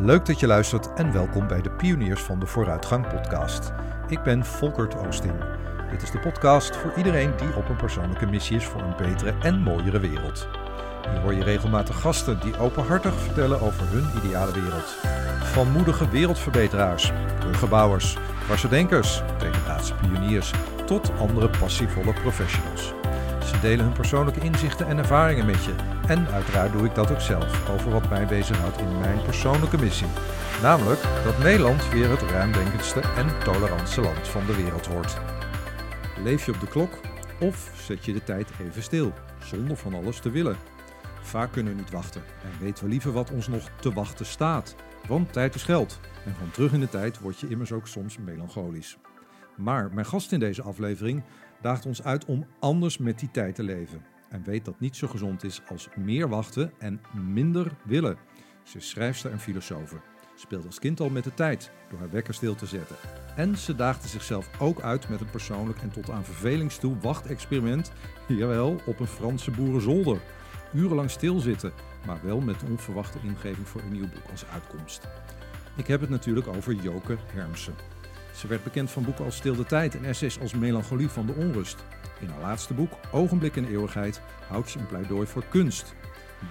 Leuk dat je luistert en welkom bij de Pioniers van de Vooruitgang podcast. Ik ben Volkert Oosting. Dit is de podcast voor iedereen die op een persoonlijke missie is voor een betere en mooiere wereld. Hier hoor je regelmatig gasten die openhartig vertellen over hun ideale wereld. Van moedige wereldverbeteraars, bruggenbouwers, denkers, tegendraadse pioniers tot andere passievolle professionals. Delen hun persoonlijke inzichten en ervaringen met je. En uiteraard doe ik dat ook zelf over wat mij bezighoudt in mijn persoonlijke missie. Namelijk dat Nederland weer het ruimdenkendste en tolerantste land van de wereld wordt. Leef je op de klok of zet je de tijd even stil, zonder van alles te willen? Vaak kunnen we niet wachten en weten we liever wat ons nog te wachten staat. Want tijd is geld. En van terug in de tijd word je immers ook soms melancholisch. Maar mijn gast in deze aflevering daagt ons uit om anders met die tijd te leven. En weet dat niet zo gezond is als meer wachten en minder willen. Ze is schrijfster en filosofe. Speelt als kind al met de tijd door haar wekker stil te zetten. En ze daagde zichzelf ook uit met een persoonlijk en tot aan vervelings toe wachtexperiment. Jawel, op een Franse boerenzolder. Urenlang stilzitten, maar wel met onverwachte ingeving voor een nieuw boek als uitkomst. Ik heb het natuurlijk over Joke Hermsen. Ze werd bekend van boeken als Stil de Tijd en essays als Melancholie van de Onrust. In haar laatste boek, Ogenblik in Eeuwigheid, houdt ze een pleidooi voor kunst.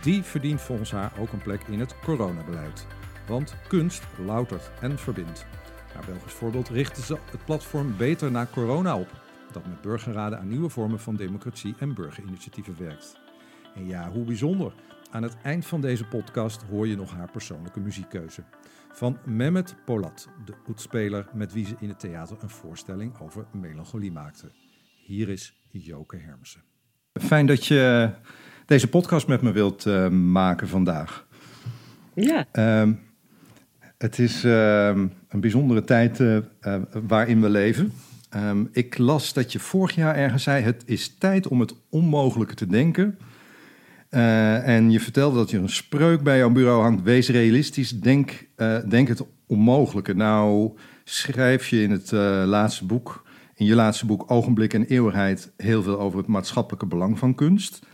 Die verdient volgens haar ook een plek in het coronabeleid. Want kunst loutert en verbindt. Haar Belgisch voorbeeld richtte ze het platform Beter na Corona op, dat met burgerraden aan nieuwe vormen van democratie en burgerinitiatieven werkt. En ja, hoe bijzonder. Aan het eind van deze podcast hoor je nog haar persoonlijke muziekkeuze van Mehmet Polat, de oetspeler met wie ze in het theater een voorstelling over melancholie maakte. Hier is Joke Hermsen. Fijn dat je deze podcast met me wilt uh, maken vandaag. Ja. Uh, het is uh, een bijzondere tijd uh, waarin we leven. Ehm, ik las dat je vorig jaar ergens zei: Het is tijd om het onmogelijke te denken. Uh, en je vertelde dat je een spreuk bij jouw bureau hangt. Wees realistisch, denk, uh, denk het onmogelijke. Nou schrijf je in het uh, laatste boek, in je laatste boek Ogenblik en Eeuwigheid, heel veel over het maatschappelijke belang van kunst.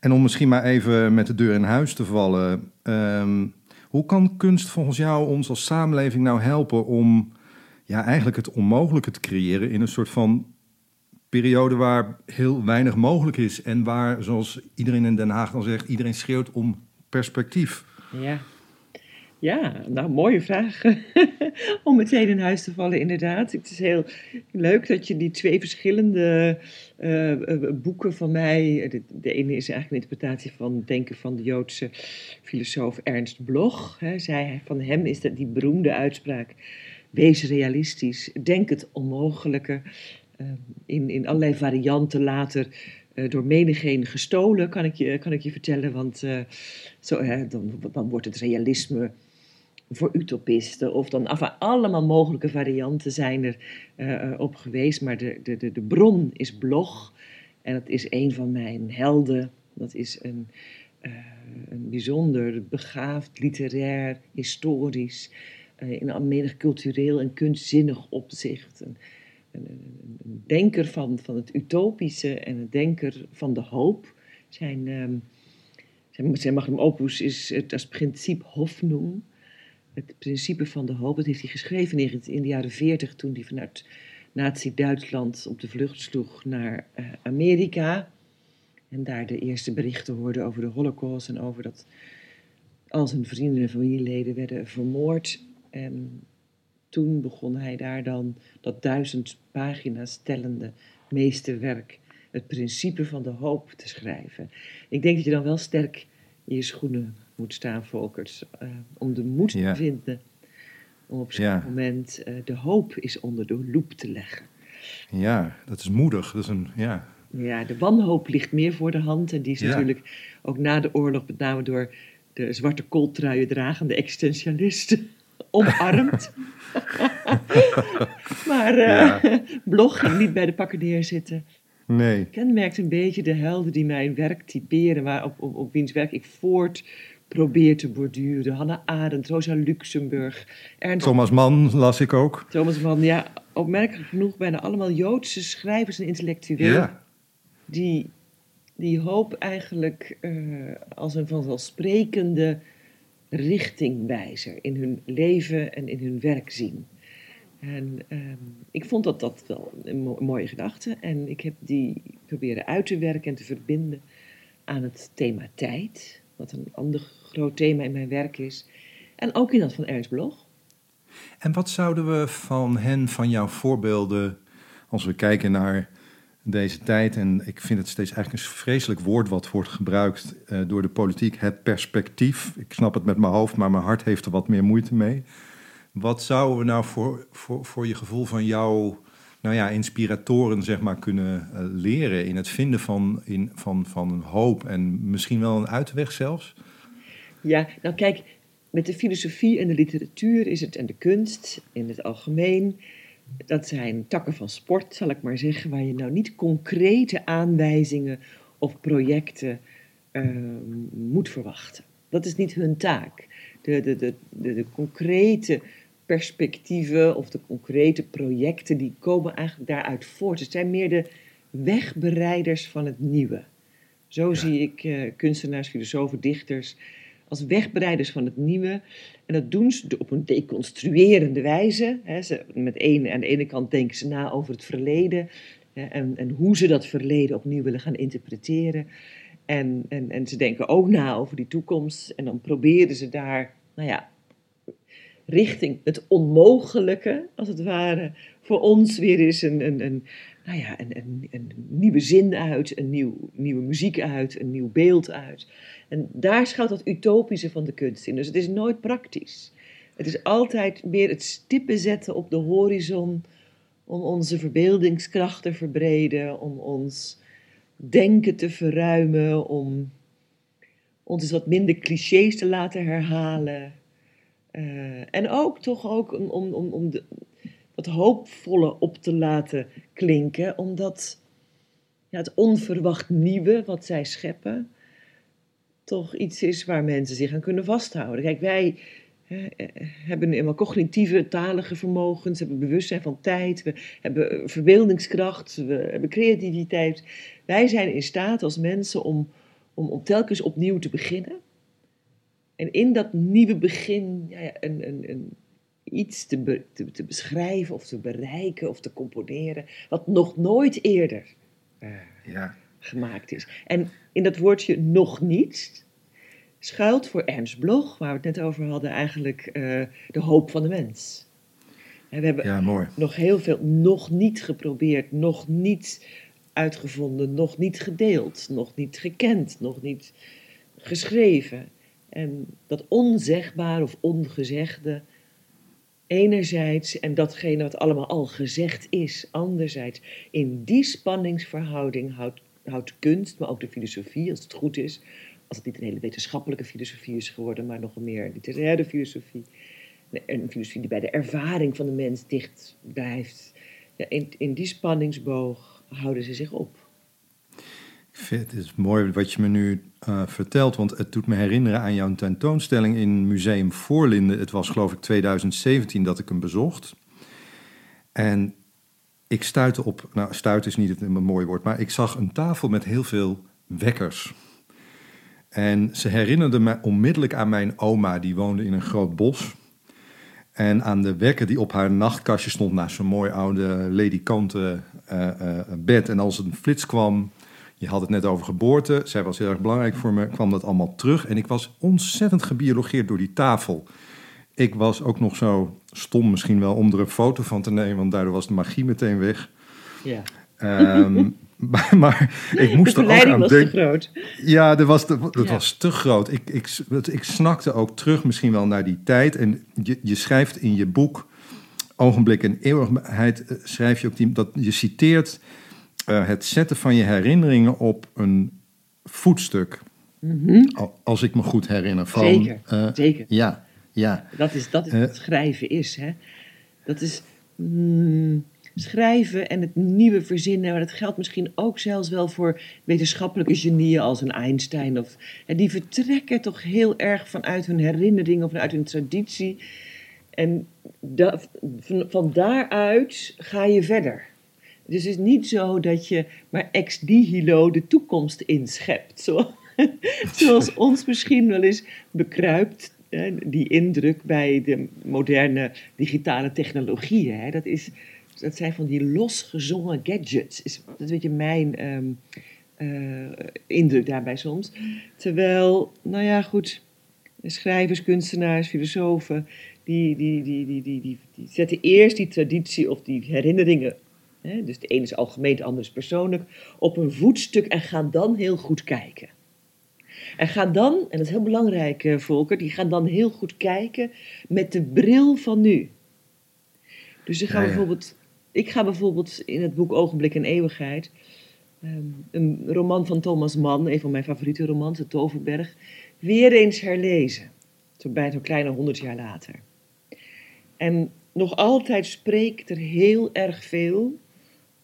En om misschien maar even met de deur in huis te vallen. Um, hoe kan kunst volgens jou ons als samenleving nou helpen om ja, eigenlijk het onmogelijke te creëren in een soort van periode waar heel weinig mogelijk is. En waar, zoals iedereen in Den Haag dan zegt, iedereen schreeuwt om perspectief. Ja, ja nou, mooie vraag. om meteen in huis te vallen, inderdaad. Het is heel leuk dat je die twee verschillende uh, boeken van mij. De, de, ene is eigenlijk een interpretatie van denken van de Joodse filosoof Ernst Bloch. Hè, zij, van hem is dat die beroemde uitspraak. Wees realistisch, denk het onmogelijke. Ehm, in, in allerlei varianten later uh, door menigeen gestolen, kan ik je, kan ik je vertellen. Want uh, zo, dan, dan wordt het realisme voor utopisten. Of dan af, allemaal mogelijke varianten zijn er op geweest. Maar de, de, de, bron is Blog. En dat is een van mijn helden. Dat is een, een bijzonder begaafd, literair, historisch, in menig cultureel en kunstzinnig opzicht. Een, een, denker van, van het utopische en een denker van de hoop. Zijn, um, zijn, magnum opus is het als principe Hoffnung. Het principe van de hoop, dat heeft hij geschreven in, de jaren 40 toen hij vanuit Nazi-Duitsland op de vlucht sloeg naar uh, Amerika. En daar de eerste berichten hoorde over de holocaust en over dat al zijn vrienden en familieleden werden vermoord. Toen begon hij daar dan dat duizend pagina's tellende meesterwerk, het principe van de hoop, te schrijven. Ik denk dat je dan wel sterk in je schoenen moet staan, Volkers, uh, om de moed ja. te vinden om op zo'n ja. moment uh, de hoop is onder de loep te leggen. Ja, dat is moedig. Dat is een, ja. ja, de wanhoop ligt meer voor de hand en die is ja. natuurlijk ook na de oorlog met name door de zwarte kooltruien dragende existentialisten omarmd. maar uh, ja. Blog ging niet bij de pakken neerzitten. Nee. Kenmerkt een beetje de helden die mijn werk typeren, waar op, op, op wiens werk ik voort probeer te borduren. Hannah Arendt, Rosa Luxemburg. Ernst Thomas Mann las ik ook. Thomas Mann, ja. Opmerkelijk genoeg bijna allemaal Joodse schrijvers en intellectuelen. Ja. Die, die hoop eigenlijk uh, als een vanzelfsprekende richtingwijzer in hun leven en in hun werk zien. En ehm, ik vond dat dat wel een, mooie gedachte. En ik heb die proberen uit te werken en te verbinden aan het thema tijd. Wat een ander groot thema in mijn werk is. En ook in dat van Ernst Bloch. En wat zouden we van hen, van jouw voorbeelden, als we kijken naar deze tijd, en ik vind het steeds eigenlijk een vreselijk woord wat wordt gebruikt uh, door de politiek, het perspectief. Ik snap het met mijn hoofd, maar mijn hart heeft er wat meer moeite mee. Wat zouden we nou voor, voor, voor je gevoel van jouw nou ja, inspiratoren zeg maar, kunnen uh, leren in het vinden van, in, van, van hoop en misschien wel een uitweg zelfs? Ja, nou kijk, met de filosofie en de literatuur is het en de kunst in het algemeen dat zijn takken van sport, zal ik maar zeggen, waar je nou niet concrete aanwijzingen of projecten ehm, moet verwachten. Dat is niet hun taak. De, de, de, de, de concrete perspectieven of de concrete projecten, die komen eigenlijk daaruit voort. Het zijn meer de wegbereiders van het nieuwe. Zo zie ik uh, kunstenaars, filosofen, dichters als wegbereiders van het nieuwe. En dat doen ze op een deconstruerende wijze. Hè. Ze, met een, aan de ene kant denken ze na over het verleden hè, en, en hoe ze dat verleden opnieuw willen gaan interpreteren. En, en, en ze denken ook na over die toekomst. En dan proberen ze daar, nou ja, richting het onmogelijke, als het ware, voor ons weer eens een, een, een, nou ja, een, een, een nieuwe zin uit, een nieuw, nieuwe muziek uit, een nieuw beeld uit. En daar schuilt dat utopische van de kunst in. Dus het is nooit praktisch. Het is altijd meer het stippen zetten op de horizon om onze verbeeldingskracht te verbreden, om ons denken te verruimen, om ons eens wat minder clichés te laten herhalen. Uh, en ook toch ook om, om, om de, dat hoopvolle op te laten klinken, omdat ja, het onverwacht nieuwe wat zij scheppen, toch iets is waar mensen zich aan kunnen vasthouden. Kijk, wij hè, hebben eenmaal cognitieve, talige vermogens, hebben bewustzijn van tijd, we hebben verbeeldingskracht, we hebben creativiteit. Wij zijn in staat als mensen om, om, om telkens opnieuw te beginnen. En in dat nieuwe begin ja, een, een, een, iets te, te, te, beschrijven of te bereiken of te componeren, wat nog nooit eerder uh, ja. gemaakt is. En in dat woordje nog niet schuilt voor Ernst Bloch, waar we het net over hadden, eigenlijk uh, de hoop van de mens. En we hebben ja, nog heel veel nog niet geprobeerd, nog niet uitgevonden, nog niet gedeeld, nog niet gekend, nog niet geschreven. En dat onzegbare of ongezegde, enerzijds, en datgene wat allemaal al gezegd is, anderzijds. In die spanningsverhouding houdt, houdt kunst, maar ook de filosofie, als het goed is, als het niet een hele wetenschappelijke filosofie is geworden, maar nog een meer literaire filosofie. Een filosofie die bij de ervaring van de mens dicht blijft. In, in die spanningsboog houden ze zich op. Het is mooi wat je me nu uh, vertelt, want het doet me herinneren aan jouw tentoonstelling in Museum Voorlinden. Het was geloof ik 2017 dat ik hem bezocht. En ik stuitte op, nou stuit is niet een mooi woord, maar ik zag een tafel met heel veel wekkers. En ze herinnerde me onmiddellijk aan mijn oma, die woonde in een groot bos. En aan de wekker die op haar nachtkastje stond naast zo'n mooi oude ledikanten uh, uh, bed. En als een flits kwam, je had het net over geboorte. Zij was heel erg belangrijk voor me. Kwam dat allemaal terug. En ik was ontzettend gebiologeerd door die tafel. Ik was ook nog zo stom misschien wel om er een foto van te nemen. Want daardoor was de magie meteen weg. Ja. Um, maar, maar, ik moest er ook aan was denken. te groot. Ja, dat was, dat ja. was te groot. Ik, ik, ik snakte ook terug misschien wel naar die tijd. En je, je schrijft in je boek Ogenblik en Eeuwigheid... schrijf je ook die, dat je citeert uh, het zetten van je herinneringen op een voetstuk. Mm -hmm. Als ik me goed herinner. Van, zeker, uh, zeker. Ja, ja. Dat is, dat is wat schrijven is. Hè? Dat is mm, schrijven en het nieuwe verzinnen. Maar dat geldt misschien ook zelfs wel voor wetenschappelijke genieën als een Einstein. Of, en die vertrekken toch heel erg vanuit hun herinnering of vanuit hun traditie. En da, van, van daaruit ga je verder. Dus het is niet zo dat je maar ex nihilo de toekomst inschept. Zo, zoals ons misschien wel eens bekruipt die indruk bij de moderne digitale technologieën. Hè, dat, is, dat zijn van die losgezongen gadgets. Is, dat is een beetje mijn ehm, eh, indruk daarbij soms. Terwijl, nou ja, goed, schrijvers, kunstenaars, filosofen, die, die, die, die, die, die, die zetten eerst die traditie of die herinneringen, hè, dus de ene is algemeen, de andere is persoonlijk, op een voetstuk en gaan dan heel goed kijken. En gaan dan, en dat is heel belangrijk, uh, Volker, die gaan dan heel goed kijken met de bril van nu. Dus ze gaan bijvoorbeeld, ik ga bijvoorbeeld in het boek Ogenblik en Eeuwigheid, um, een roman van Thomas Mann, een van mijn favoriete romans, De Toverberg, weer eens herlezen. Zo bijna zo'n kleine honderd jaar later. En nog altijd spreekt er heel erg veel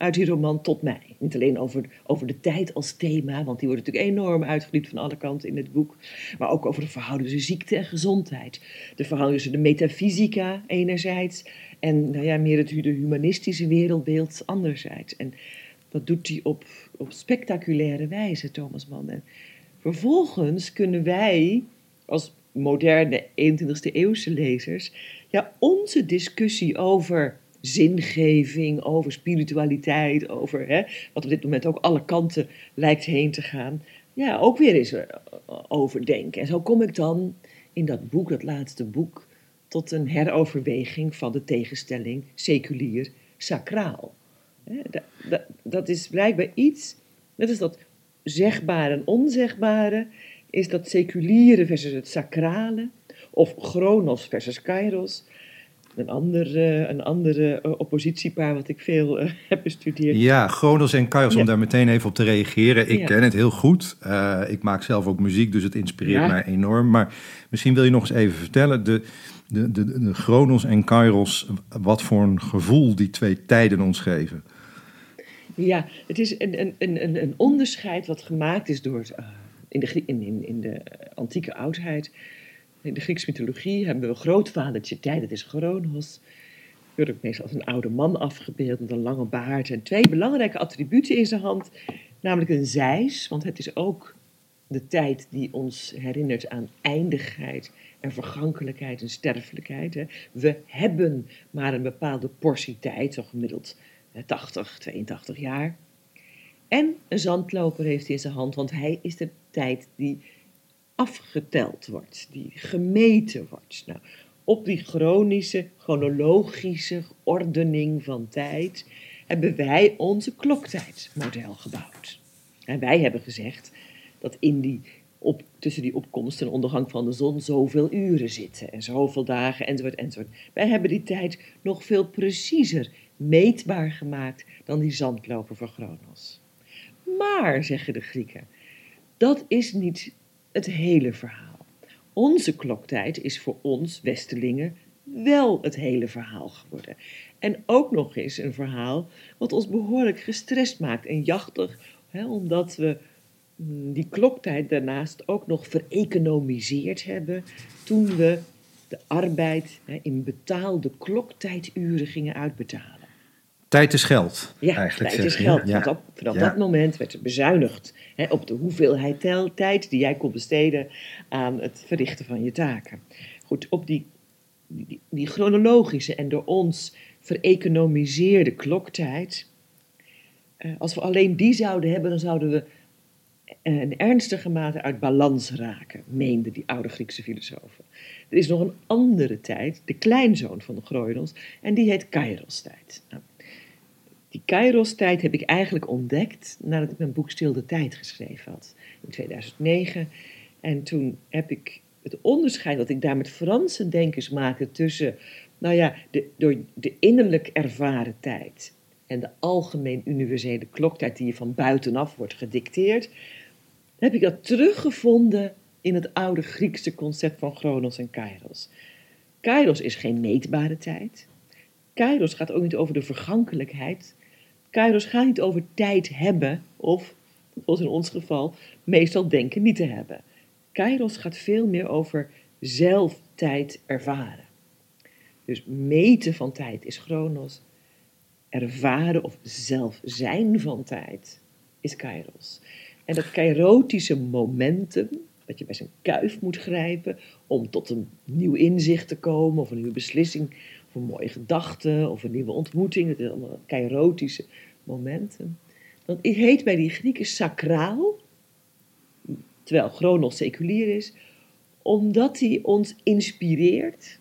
uit die roman tot mij. Niet alleen over, over de tijd als thema, want die wordt natuurlijk enorm uitgediept van alle kanten in het boek. Maar ook over de verhouding tussen ziekte en gezondheid. De verhouding tussen de metafysica enerzijds en nou ja, meer het de humanistische wereldbeeld anderzijds. En dat doet hij op, op spectaculaire wijze, Thomas Mann. En vervolgens kunnen wij als moderne 21e eeuwse lezers ja, onze discussie over zingeving, over spiritualiteit, over hè, wat op dit moment ook alle kanten lijkt heen te gaan, ja, ook weer eens eh, overdenken. En zo kom ik dan in dat boek, dat laatste boek, tot een heroverweging van de tegenstelling seculier-sacraal. Dat, dat, dat is blijkbaar iets, net als dat zegbare en onzegbare, is dat seculiere versus het sacrale, of chronos versus kairos, een ander, een andere eh, oppositiepaar wat ik veel eh, heb bestudeerd. Ja, Chronos en Kairos, om daar meteen even op te reageren. Ik ken het heel goed. Uh, ik maak zelf ook muziek, dus het inspireert mij enorm. Maar misschien wil je nog eens even vertellen, de, de, de, de Chronos en Kairos, wat voor een gevoel die twee tijden ons geven. Ja, het is een, een, een, een onderscheid wat gemaakt is door, in, de, in, in, in de antieke oudheid in de Griekse mythologie hebben we grootvadertje tijd, dat is Chronos. Wordt ook meestal als een oude man afgebeeld met een lange baard en twee belangrijke attributen in zijn hand. Namelijk een zeis, want het is ook de tijd die ons herinnert aan eindigheid en vergankelijkheid en sterfelijkheid. We hebben maar een bepaalde portie tijd, zo gemiddeld 80, 82 jaar. En een zandloper heeft hij in zijn hand, want hij is de tijd die afgeteld wordt, die gemeten wordt. Nou, op die chronische, chronologische ordening van tijd hebben wij onze kloktijdmodel gebouwd. En wij hebben gezegd dat in die op, tussen die opkomst en ondergang van de zon zoveel uren zitten en zoveel dagen enzovoort enzovoort. Wij hebben die tijd nog veel preciezer meetbaar gemaakt dan die zandloper van Chronos. Maar, zeggen de Grieken, dat is niet het hele verhaal. Onze kloktijd is voor ons Westelingen wel het hele verhaal geworden. En ook nog eens een verhaal wat ons behoorlijk gestrest maakt en jachtig, hè, omdat we mm, die kloktijd daarnaast ook nog vereconomiseerd hebben toen we de arbeid hè, in betaalde kloktijduren gingen uitbetalen. Tijd is geld. Ja, eigenlijk tijd is geld. Ja. Vanaf, vanaf dat moment werd er bezuinigd hè, op de hoeveelheid tijd die jij kon besteden aan het verrichten van je taken. Goed, op die, die, die chronologische en door ons vereconomiseerde kloktijd, eh, als we alleen die zouden hebben, dan zouden we een ernstige mate uit balans raken, meenden die oude Griekse filosofen. Er is nog een andere tijd, de kleinzoon van de Chronos, en die heet Kairos-tijd. Nou, die Kairos-tijd heb ik eigenlijk ontdekt nadat ik mijn boek Stil de Tijd geschreven had in 2009. En toen heb ik het onderscheid dat ik daar met Franse denkers maakte tussen, nou ja, de, door de innerlijk ervaren tijd en de algemeen universele kloktijd die je van buitenaf wordt gedicteerd, heb ik dat teruggevonden in het oude Griekse concept van Chronos en Kairos. Kairos is geen meetbare tijd. Kairos gaat ook niet over de vergankelijkheid, Kairos gaat niet over tijd hebben, of, zoals in ons geval, meestal denken niet te hebben. Kairos gaat veel meer over zelf tijd ervaren. Dus meten van tijd is chronos. Ervaren of zelf zijn van tijd is kairos. En dat kairotische momentum, dat je bij zijn kuif moet grijpen om tot een nieuw inzicht te komen of een nieuwe beslissing of een mooie gedachte of een nieuwe ontmoeting. Het is allemaal kairotische momenten. Dat heet bij die Grieken sacraal, terwijl Chronos seculier is, omdat hij ons inspireert.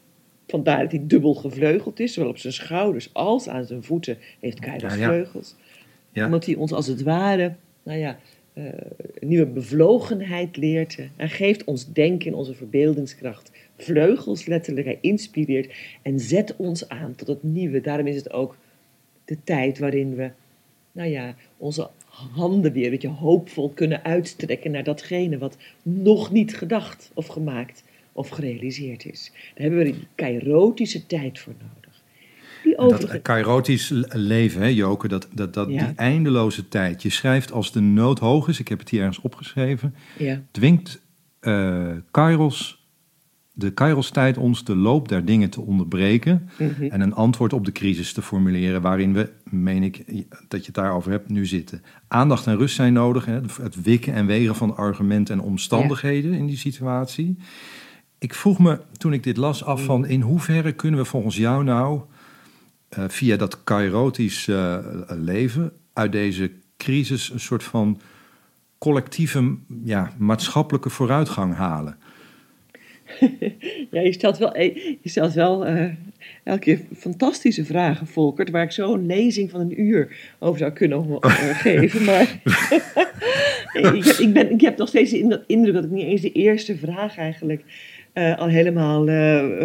Vandaar dat hij dubbel gevleugeld is, zowel op zijn schouders als aan zijn voeten heeft Kairos Ja, ja. vleugels. Ja. Omdat hij ons als het ware, nou ja, eh, een nieuwe bevlogenheid leert. Hij geeft ons denken en onze verbeeldingskracht vleugels letterlijk. Hij inspireert en zet ons aan tot het nieuwe. Daarom is het ook de tijd waarin we, nou ja, onze handen weer een beetje hoopvol kunnen uitstrekken naar datgene wat nog niet gedacht of gemaakt of gerealiseerd is. Daar hebben we die kairotische tijd voor nodig. Die Dat kairotisch leven, hè, Joke, dat, dat, dat, Ja. die eindeloze tijd. Je schrijft als de nood hoog is, ik heb het hier ergens opgeschreven, Ja, dwingt eh Kairos, de Kairos-tijd ons de loop der dingen te onderbreken mhm. en een antwoord op de crisis te formuleren waarin we, meen ik, dat je het daarover hebt, nu zitten. Aandacht en rust zijn nodig, hè, het wikken en wegen van argumenten en omstandigheden in die situatie. Ik vroeg me toen ik dit las af van in hoeverre kunnen we volgens jou nou eh, via dat kairotisch eh, leven uit deze crisis een soort van collectieve ja, maatschappelijke vooruitgang halen. Ja, je stelt wel, eh, je stelt wel eh, elke keer fantastische vragen, Volkert, waar ik zo een lezing van een uur over zou kunnen eh, geven. Maar ik, heb, ik, ben, ik heb nog steeds de ind- indruk dat ik niet eens de eerste vraag eigenlijk al helemaal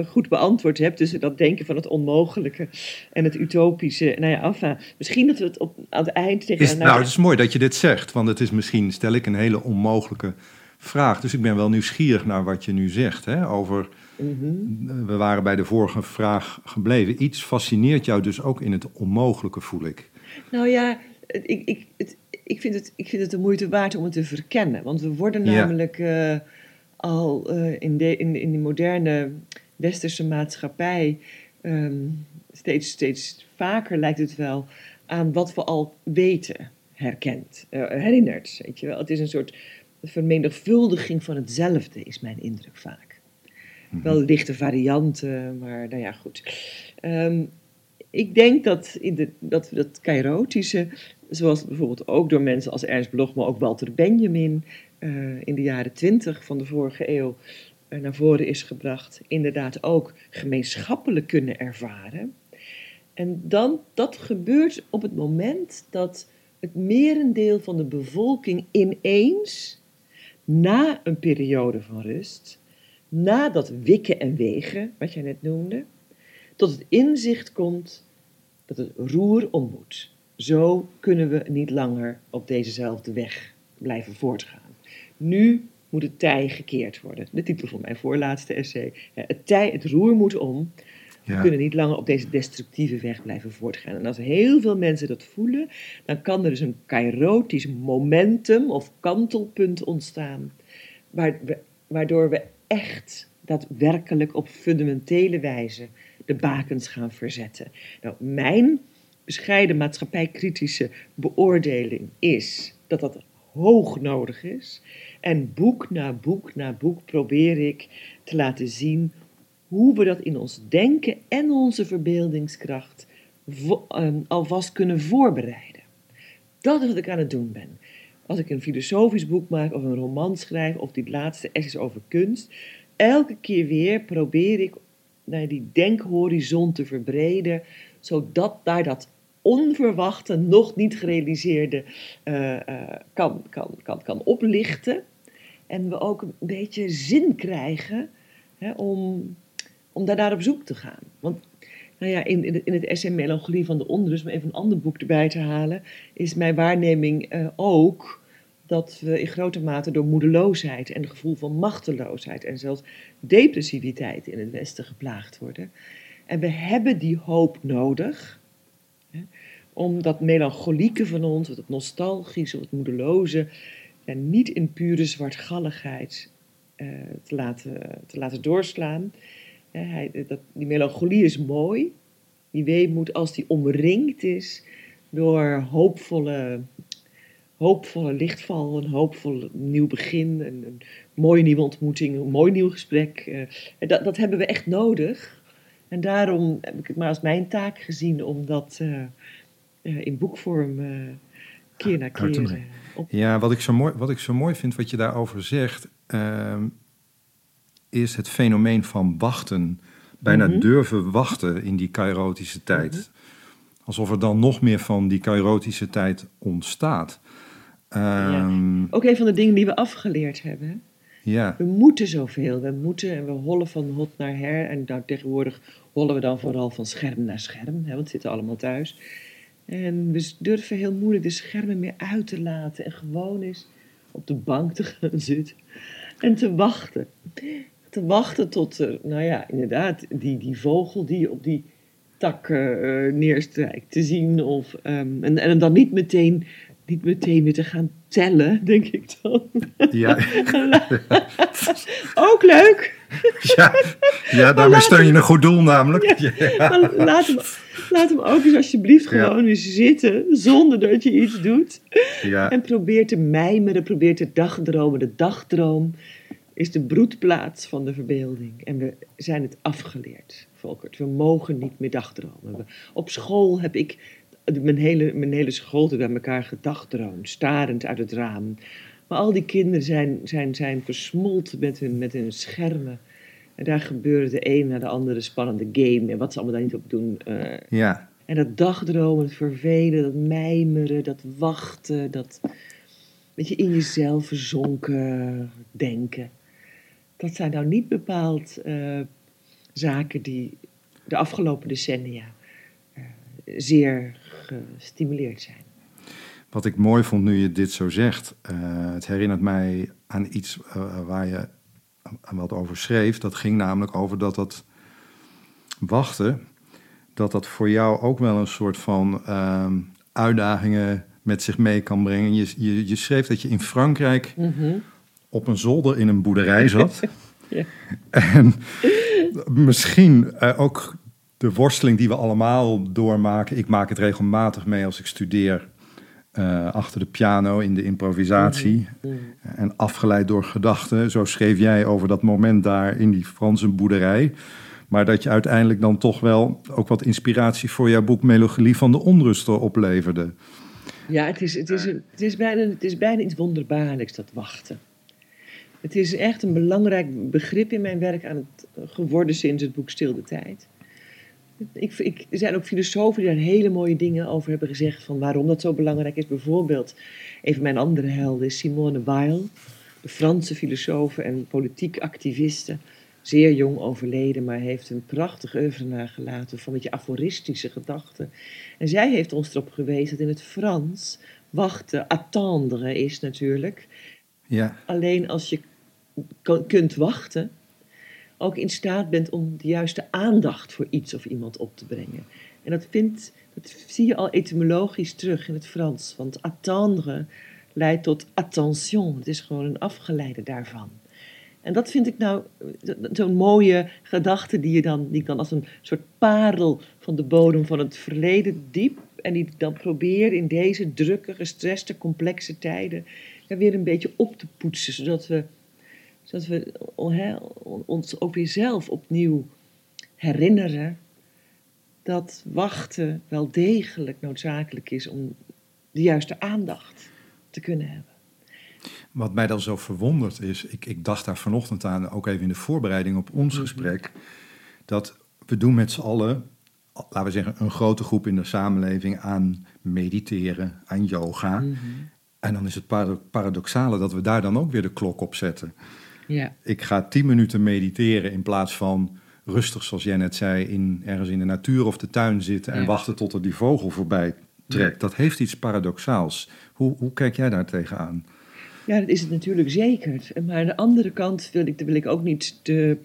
goed beantwoord heb. Dus dat denken van het onmogelijke en het utopische. Nou ja, enfin, misschien dat we het op, aan het eind tegen... Is, nou, het is mooi dat je dit zegt, want het is misschien, stel ik, een hele onmogelijke vraag. Dus ik ben wel nieuwsgierig naar wat je nu zegt hè, over... Mhm. We waren bij de vorige vraag gebleven. Iets fascineert jou dus ook in het onmogelijke, voel ik. Nou ja, ik, ik, het, ik, vind het, ik vind het de moeite waard om het te verkennen. Want we worden Ja. namelijk eh, al eh, in, de, in, in de moderne westerse maatschappij ehm, steeds, steeds vaker lijkt het wel aan wat we al weten herkend, eh, herinnerd. Weet je wel? Het is een soort vermenigvuldiging van hetzelfde, is mijn indruk vaak. Wel lichte varianten, maar nou ja, goed. Ehm, ik denk dat, in de, dat we dat kairotische, zoals bijvoorbeeld ook door mensen als Ernst Bloch, maar ook Walter Benjamin eh, in de jaren twintig van de vorige eeuw eh, naar voren is gebracht, inderdaad ook gemeenschappelijk kunnen ervaren. En dan, dat gebeurt op het moment dat het merendeel van de bevolking ineens, na een periode van rust, na dat wikken en wegen, wat jij net noemde, tot het inzicht komt dat het roer om moet. Zo kunnen we niet langer op dezezelfde weg blijven voortgaan. Nu moet het tij gekeerd worden. De titel van mijn voorlaatste essay. Het, tij, het roer moet om. We kunnen niet langer op deze destructieve weg blijven voortgaan. En als heel veel mensen dat voelen, dan kan er dus een kairotisch momentum of kantelpunt ontstaan. waar- Waardoor we echt daadwerkelijk op fundamentele wijze de bakens gaan verzetten. Nou, mijn bescheiden maatschappijkritische beoordeling is dat dat hoog nodig is. En boek na boek na boek probeer ik te laten zien hoe we dat in ons denken en onze verbeeldingskracht ehm, alvast kunnen voorbereiden. Dat is wat ik aan het doen ben. Als ik een filosofisch boek maak of een roman schrijf of die laatste essays over kunst, elke keer weer probeer ik naar die denkhorizon te verbreden, zodat daar dat onverwachte, nog niet gerealiseerde eh, kan, kan, kan, kan oplichten. En we ook een beetje zin krijgen hè, om, om daar naar op zoek te gaan. Want nou ja, in, in, het, in het essay Melancholie van de Onrust, om even een ander boek erbij te halen, is mijn waarneming eh, ook dat we in grote mate door moedeloosheid en het gevoel van machteloosheid en zelfs depressiviteit in het Westen geplaagd worden. En we hebben die hoop nodig hè, om dat melancholieke van ons, dat nostalgische, dat moedeloze, ja, niet in pure zwartgalligheid eh, te, laten, te laten doorslaan. Hij, dat, die melancholie is mooi, die weemoed als die omringd is door hoopvolle, hoopvolle lichtval, een hoopvol nieuw begin, een, een mooie nieuwe ontmoeting, een mooi nieuw gesprek. eh, dat, dat hebben we echt nodig. En daarom heb ik het maar als mijn taak gezien om dat eh, eh, in boekvorm keer na te keer op Ja, wat ik zo mooi, wat ik zo mooi vind, wat je daarover zegt, ehm, is het fenomeen van wachten. Bijna Mhm. durven wachten in die kairotische tijd. Alsof er dan nog meer van die kairotische tijd ontstaat. Ehm, Ook een van de dingen die we afgeleerd hebben. ja. We moeten zoveel. We moeten en we hollen van hot naar her. En nou, tegenwoordig hollen we dan vooral van scherm naar scherm. Hè, want we zitten allemaal thuis. En we durven heel moeilijk de schermen meer uit te laten. En gewoon eens op de bank te gaan zitten. En te wachten. Te wachten tot er, nou ja, inderdaad, die, die vogel die op die tak eh, neerstrijkt te zien. Of, ehm, en, en dan niet meteen, niet meteen weer te gaan tellen, denk ik dan. Ja, Ook leuk. ja, ja, daarmee steun je een goed doel namelijk. Ja. Maar laat, hem, laat hem ook eens alsjeblieft Ja. gewoon eens zitten, zonder dat je iets doet. Ja. En probeer te mijmeren, probeer te dagdromen. De dagdroom is de broedplaats van de verbeelding. En we zijn het afgeleerd, Volkert. We mogen niet meer dagdromen. We- Op school heb ik mijn hele, mijn hele school bij elkaar gedagdroomd, starend uit het raam. Maar al die kinderen zijn, zijn, zijn versmolten met hun, met hun schermen. En daar gebeurde de een na de andere spannende game. En wat ze allemaal daar niet op doen. eh, ja. en dat dagdromen, het vervelen, dat mijmeren, dat wachten, dat weet je, in jezelf verzonken denken. Dat zijn nou niet bepaald eh, zaken die de afgelopen decennia eh, zeer gestimuleerd zijn. Wat ik mooi vond nu je dit zo zegt, eh, het herinnert mij aan iets waar je wat over schreef. Dat ging namelijk over dat dat wachten, dat dat voor jou ook wel een soort van ehm, uitdagingen met zich mee kan brengen. Je, je, je schreef dat je in Frankrijk op een zolder in een boerderij zat. Ja. En misschien eh, ook de worsteling die we allemaal doormaken. Ik maak het regelmatig mee als ik studeer. eh, achter de piano in de improvisatie. En afgeleid door gedachten. Zo schreef jij over dat moment daar in die Franse boerderij. Maar dat je uiteindelijk dan toch wel ook wat inspiratie voor jouw boek Melancholie van de Onrust opleverde. Ja, het is, het, is het, is bijna, het is bijna iets wonderbaarlijks, dat wachten. Het is echt een belangrijk begrip in mijn werk aan het geworden sinds het boek Stil de Tijd. Ik, ik, er zijn ook filosofen die daar hele mooie dingen over hebben gezegd van waarom dat zo belangrijk is. Bijvoorbeeld, een van mijn andere helden is Simone Weil, de Franse filosoof en politiek activiste. Zeer jong overleden, maar heeft een prachtig oeuvre nagelaten van een beetje aforistische gedachten. En zij heeft ons erop gewezen dat in het Frans wachten, attendre is natuurlijk. Ja, Alleen als je kunt wachten, ook in staat bent om de juiste aandacht voor iets of iemand op te brengen. En dat, vindt, dat zie je al etymologisch terug in het Frans. Want attendre leidt tot attention. Het is gewoon een afgeleide daarvan. En dat vind ik nou zo'n mooie gedachte die, je dan, die dan als een soort parel van de bodem van het verleden diep. En die dan probeer in deze drukke, gestreste, complexe tijden weer een beetje op te poetsen. Zodat we, zodat we ons ook weer zelf opnieuw herinneren dat wachten wel degelijk noodzakelijk is om de juiste aandacht te kunnen hebben. Wat mij dan zo verwondert is, ik, ik dacht daar vanochtend aan, ook even in de voorbereiding op ons gesprek, dat we doen met z'n allen, laten we zeggen, een grote groep in de samenleving aan mediteren, aan yoga. En dan is het para- paradoxale dat we daar dan ook weer de klok op zetten. Ja. Ik ga tien minuten mediteren in plaats van rustig, zoals jij net zei, in, ergens in de natuur of de tuin zitten en Ja. wachten tot er die vogel voorbij trekt. Dat heeft iets paradoxaals. Hoe, hoe kijk jij daar tegenaan? Ja, dat is het natuurlijk zeker. Maar aan de andere kant wil ik, wil ik ook niet te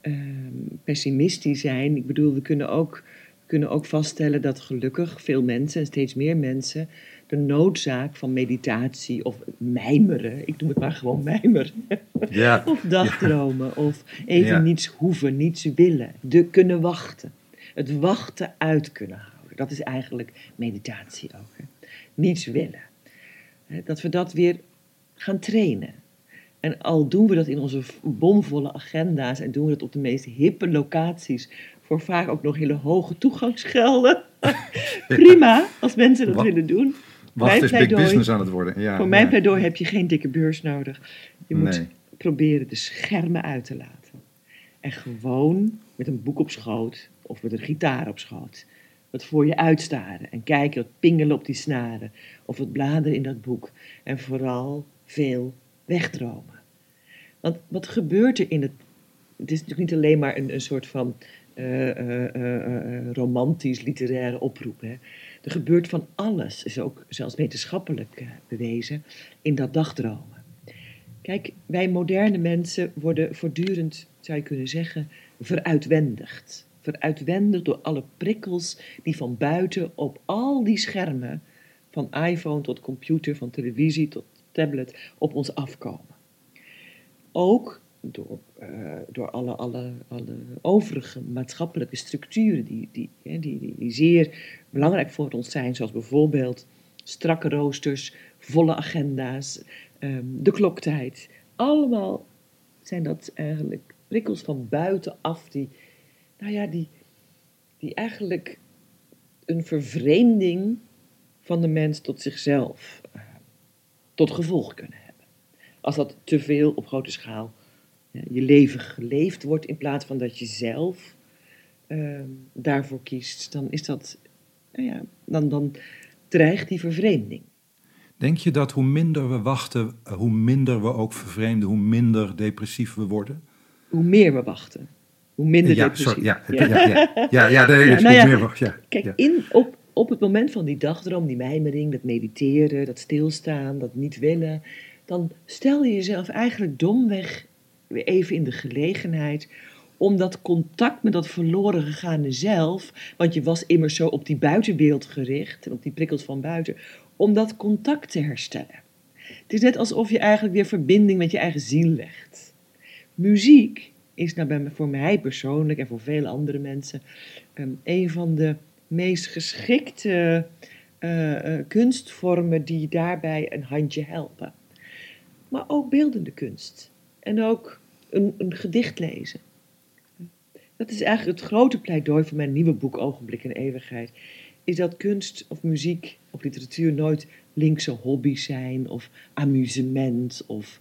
ehm, pessimistisch zijn. Ik bedoel, we kunnen ook, we kunnen ook vaststellen dat gelukkig veel mensen, en steeds meer mensen, de noodzaak van meditatie of mijmeren, ik noem het maar gewoon mijmeren, Ja, of dagdromen, of even Ja. niets hoeven, niets willen, de kunnen wachten. Het wachten uit kunnen houden. Dat is eigenlijk meditatie ook. Hè. Niets willen. Dat we dat weer gaan trainen. En al doen we dat in onze bomvolle agenda's en doen we dat op de meest hippe locaties, voor vaak ook nog hele hoge toegangsgelden. Prima, als mensen dat willen doen. Wat is big business aan het worden? Ja, voor mijn pleidooi heb je geen dikke beurs nodig. Je moet proberen de schermen uit te laten. En gewoon met een boek op schoot of met een gitaar op schoot. Wat voor je uitstaren en kijken, wat pingelen op die snaren. Of het bladeren in dat boek. En vooral veel wegdromen. Want wat gebeurt er in het. Het is natuurlijk niet alleen maar een, een soort van uh, uh, romantisch literaire oproep. Hè. Er gebeurt van alles, is ook zelfs wetenschappelijk bewezen, in dat dagdromen. Kijk, wij moderne mensen worden voortdurend, zou je kunnen zeggen, veruitwendigd. Veruitwendigd door alle prikkels die van buiten op al die schermen, van iPhone tot computer, van televisie tot tablet, op ons afkomen. Ook door, uh, door alle, alle, alle overige maatschappelijke structuren die, die, die, die, die zeer belangrijk voor ons zijn, zoals bijvoorbeeld strakke roosters, volle agenda's, um, de kloktijd. Allemaal zijn dat eigenlijk prikkels van buitenaf die, nou ja, die, die eigenlijk een vervreemding van de mens tot zichzelf uh, tot gevolg kunnen hebben. Als dat te veel op grote schaal je leven geleefd wordt in plaats van dat je zelf uh, daarvoor kiest, dan is dat, nou ja, dan, dan dreigt die vervreemding. Denk je dat hoe minder we wachten, hoe minder we ook vervreemden, hoe minder depressief we worden? Hoe meer we wachten, hoe minder ja, depressief. Sorry, ja, ja, ja, ja, ja, ja, nee, ja, nou ja, meer ja. Kijk, in, op, op het moment van die dagdroom, die mijmering, dat mediteren, dat stilstaan, dat niet willen, dan stel je jezelf eigenlijk domweg weer even in de gelegenheid om dat contact met dat verloren gegaane zelf, want je was immers zo op die buitenbeeld gericht en op die prikkels van buiten, om dat contact te herstellen. Het is net alsof je eigenlijk weer verbinding met je eigen ziel legt. Muziek is nou voor mij persoonlijk en voor vele andere mensen um, een van de meest geschikte uh, uh, kunstvormen die daarbij een handje helpen. Maar ook beeldende kunst. En ook een, een gedicht lezen. Dat is eigenlijk het grote pleidooi van mijn nieuwe boek Ogenblik en Eeuwigheid. Is dat kunst of muziek of literatuur nooit linkse hobby's zijn of amusement of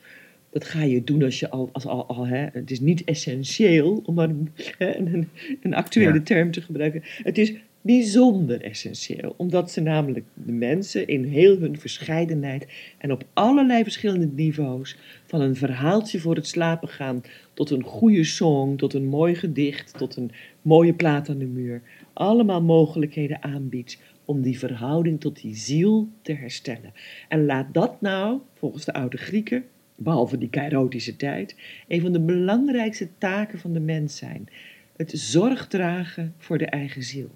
dat ga je doen als je al, als al, al hè, het is niet essentieel, om maar een, een, een actuele ja. term te gebruiken. Het is bijzonder essentieel, omdat ze namelijk de mensen in heel hun verscheidenheid en op allerlei verschillende niveaus, van een verhaaltje voor het slapen gaan tot een goede song, tot een mooi gedicht, tot een mooie plaat aan de muur, allemaal mogelijkheden aanbiedt om die verhouding tot die ziel te herstellen. En laat dat nou, volgens de oude Grieken, behalve die kairotische tijd, een van de belangrijkste taken van de mens zijn. Het zorg dragen voor de eigen ziel.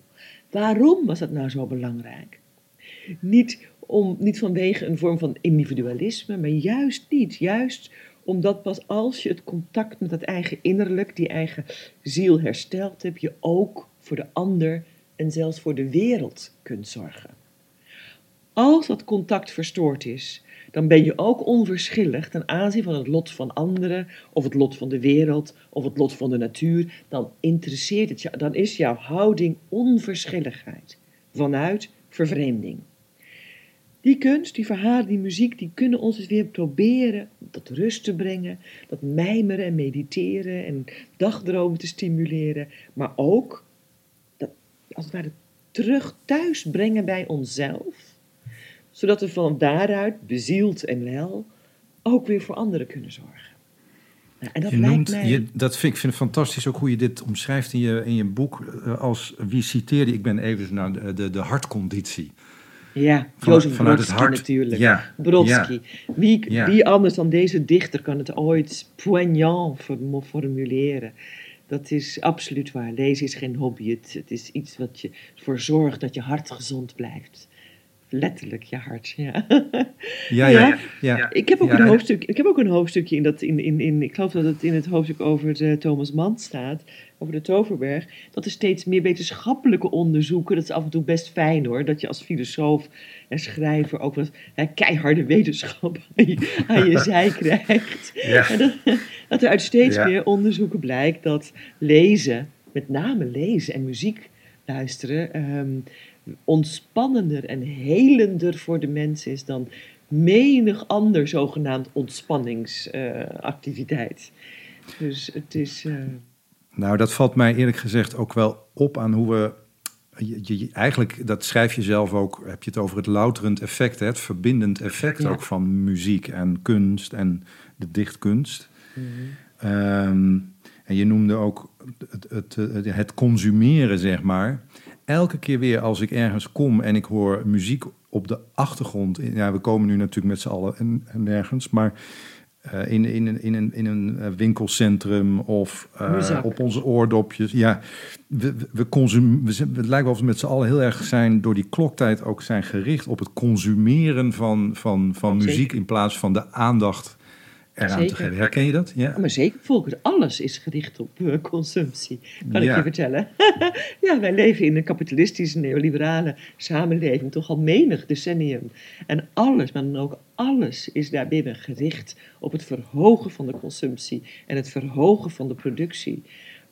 Waarom was dat nou zo belangrijk? Niet, om, niet vanwege een vorm van individualisme, maar juist niet. Juist omdat pas als je het contact met het eigen innerlijk, die eigen ziel herstelt, heb je ook voor de ander en zelfs voor de wereld kunt zorgen. Als dat contact verstoord is, dan ben je ook onverschillig ten aanzien van het lot van anderen, of het lot van de wereld, of het lot van de natuur. Dan interesseert het je, dan is jouw houding onverschilligheid vanuit vervreemding. Die kunst, die verhalen, die muziek, die kunnen ons dus weer proberen tot rust te brengen, dat mijmeren en mediteren en dagdromen te stimuleren, maar ook dat, als het ware terug thuis brengen bij onszelf zodat we van daaruit, bezield en wel, ook weer voor anderen kunnen zorgen. Nou, en dat je noemt, mij... je, dat vind ik vind fantastisch ook hoe je dit omschrijft in je, in je boek. Eh, als wie citeerde ik ben even naar de, de, de hartconditie. Ja, Jozef Brodsky hart, natuurlijk. Ja, Brodsky. Ja, wie, ja. wie anders dan deze dichter kan het ooit poignant formuleren? Dat is absoluut waar. Lezen is geen hobby. Het, het is iets wat je ervoor zorgt dat je hart gezond blijft Letterlijk je hart, ja. Ja, ja, ja. Ik heb ook, Ja, een, en- hoofdstuk, ik heb ook een hoofdstukje in dat, in, in, in, ik geloof dat het in het hoofdstuk over de Thomas Mann staat, over de Toverberg, dat er steeds meer wetenschappelijke onderzoeken, dat is af en toe best fijn hoor, dat je als filosoof en schrijver ook wat hè, keiharde wetenschap aan je, aan je zij krijgt. Ja. Dat, dat er uit steeds Ja. meer onderzoeken blijkt dat lezen, met name lezen en muziek luisteren, ehm, ontspannender en helender voor de mens is dan menig ander zogenaamd ontspanningsactiviteit. dus het is. eh, Nou, dat valt mij eerlijk gezegd ook wel op aan hoe we. Je, je- eigenlijk, dat schrijf je zelf ook, heb je het over het louterend effect, hè, het verbindend effect Ja. ook van muziek en kunst en de dichtkunst. mhm. Ehm, en je noemde ook het, het, het, het consumeren, zeg maar. Elke keer weer als ik ergens kom en ik hoor muziek op de achtergrond. Ja, we komen nu natuurlijk met z'n allen en, en nergens, maar eh, in, in, een- in, een, in een eh, winkelcentrum of eh, op onze oordopjes. Ja, we, we, consum, we het lijkt wel of we met z'n allen heel erg zijn door die kloktijd ook zijn gericht op het consumeren van, van, van muziek in plaats van de aandacht eraan te Zeker. geven. Herken je dat? Ja. Maar zeker, Volker, alles is gericht op eh, consumptie, kan ik je vertellen. ja, wij leven in een kapitalistische, neoliberale samenleving, toch al menig decennium. En alles, maar dan ook alles, is daarbinnen gericht op het verhogen van de consumptie en het verhogen van de productie,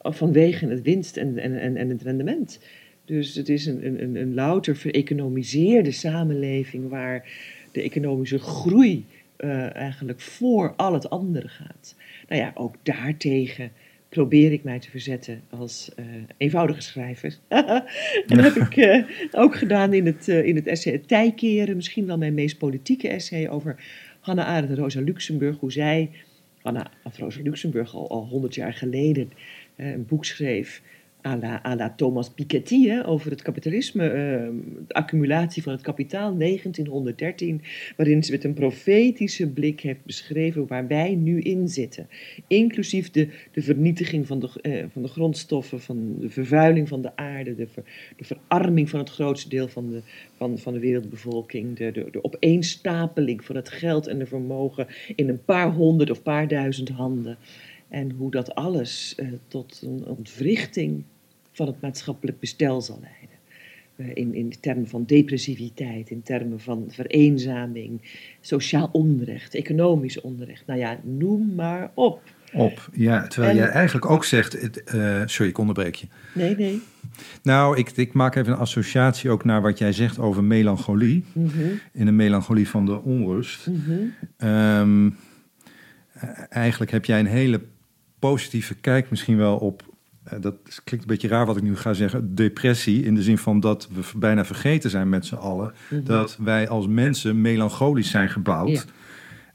eh, vanwege het winst en, en, en, en het rendement. Dus het is een, een, een, een louter vereconomiseerde samenleving waar de economische groei eh, eigenlijk voor al het andere gaat. Nou ja, ook daartegen probeer ik mij te verzetten als eh, eenvoudige schrijver. en dat heb ik eh, ook gedaan in het, in het essay Het Tijkeren, misschien wel mijn meest politieke essay over Hannah Arendt en Rosa Luxemburg, hoe zij, Hannah of Rosa Luxemburg al al honderd jaar geleden, een boek schreef à la, Thomas Piketty hè, over het kapitalisme, eh, de accumulatie van het kapitaal, 1913, waarin ze met een profetische blik heeft beschreven waar wij nu in zitten. Inclusief de, de vernietiging van de, eh, van de grondstoffen, van de vervuiling van de aarde, de, de verarming van het grootste deel van de, van, van de wereldbevolking, de, de, de opeenstapeling van het geld en de vermogen in een paar honderd of paar duizend handen. En hoe dat alles eh, tot een ontwrichting van het maatschappelijk bestel zal leiden. Eh, in, in termen van depressiviteit, in termen van vereenzaming, sociaal onrecht, economisch onrecht. Nou ja, noem maar op. Op, ja. Terwijl En- jij eigenlijk ook zegt... Het, eh, sorry, ik onderbreek je. Nee, nee. Nou, ik, ik maak even een associatie ook naar wat jij zegt over melancholie. Mhm, In de melancholie van de onrust. mhm. Ehm, eh, eigenlijk heb jij een hele positieve kijk misschien wel op... eh, dat klinkt een beetje raar wat ik nu ga zeggen. Depressie, in de zin van dat we bijna vergeten zijn met z'n allen... Mhm. dat wij als mensen melancholisch zijn gebouwd. Ja.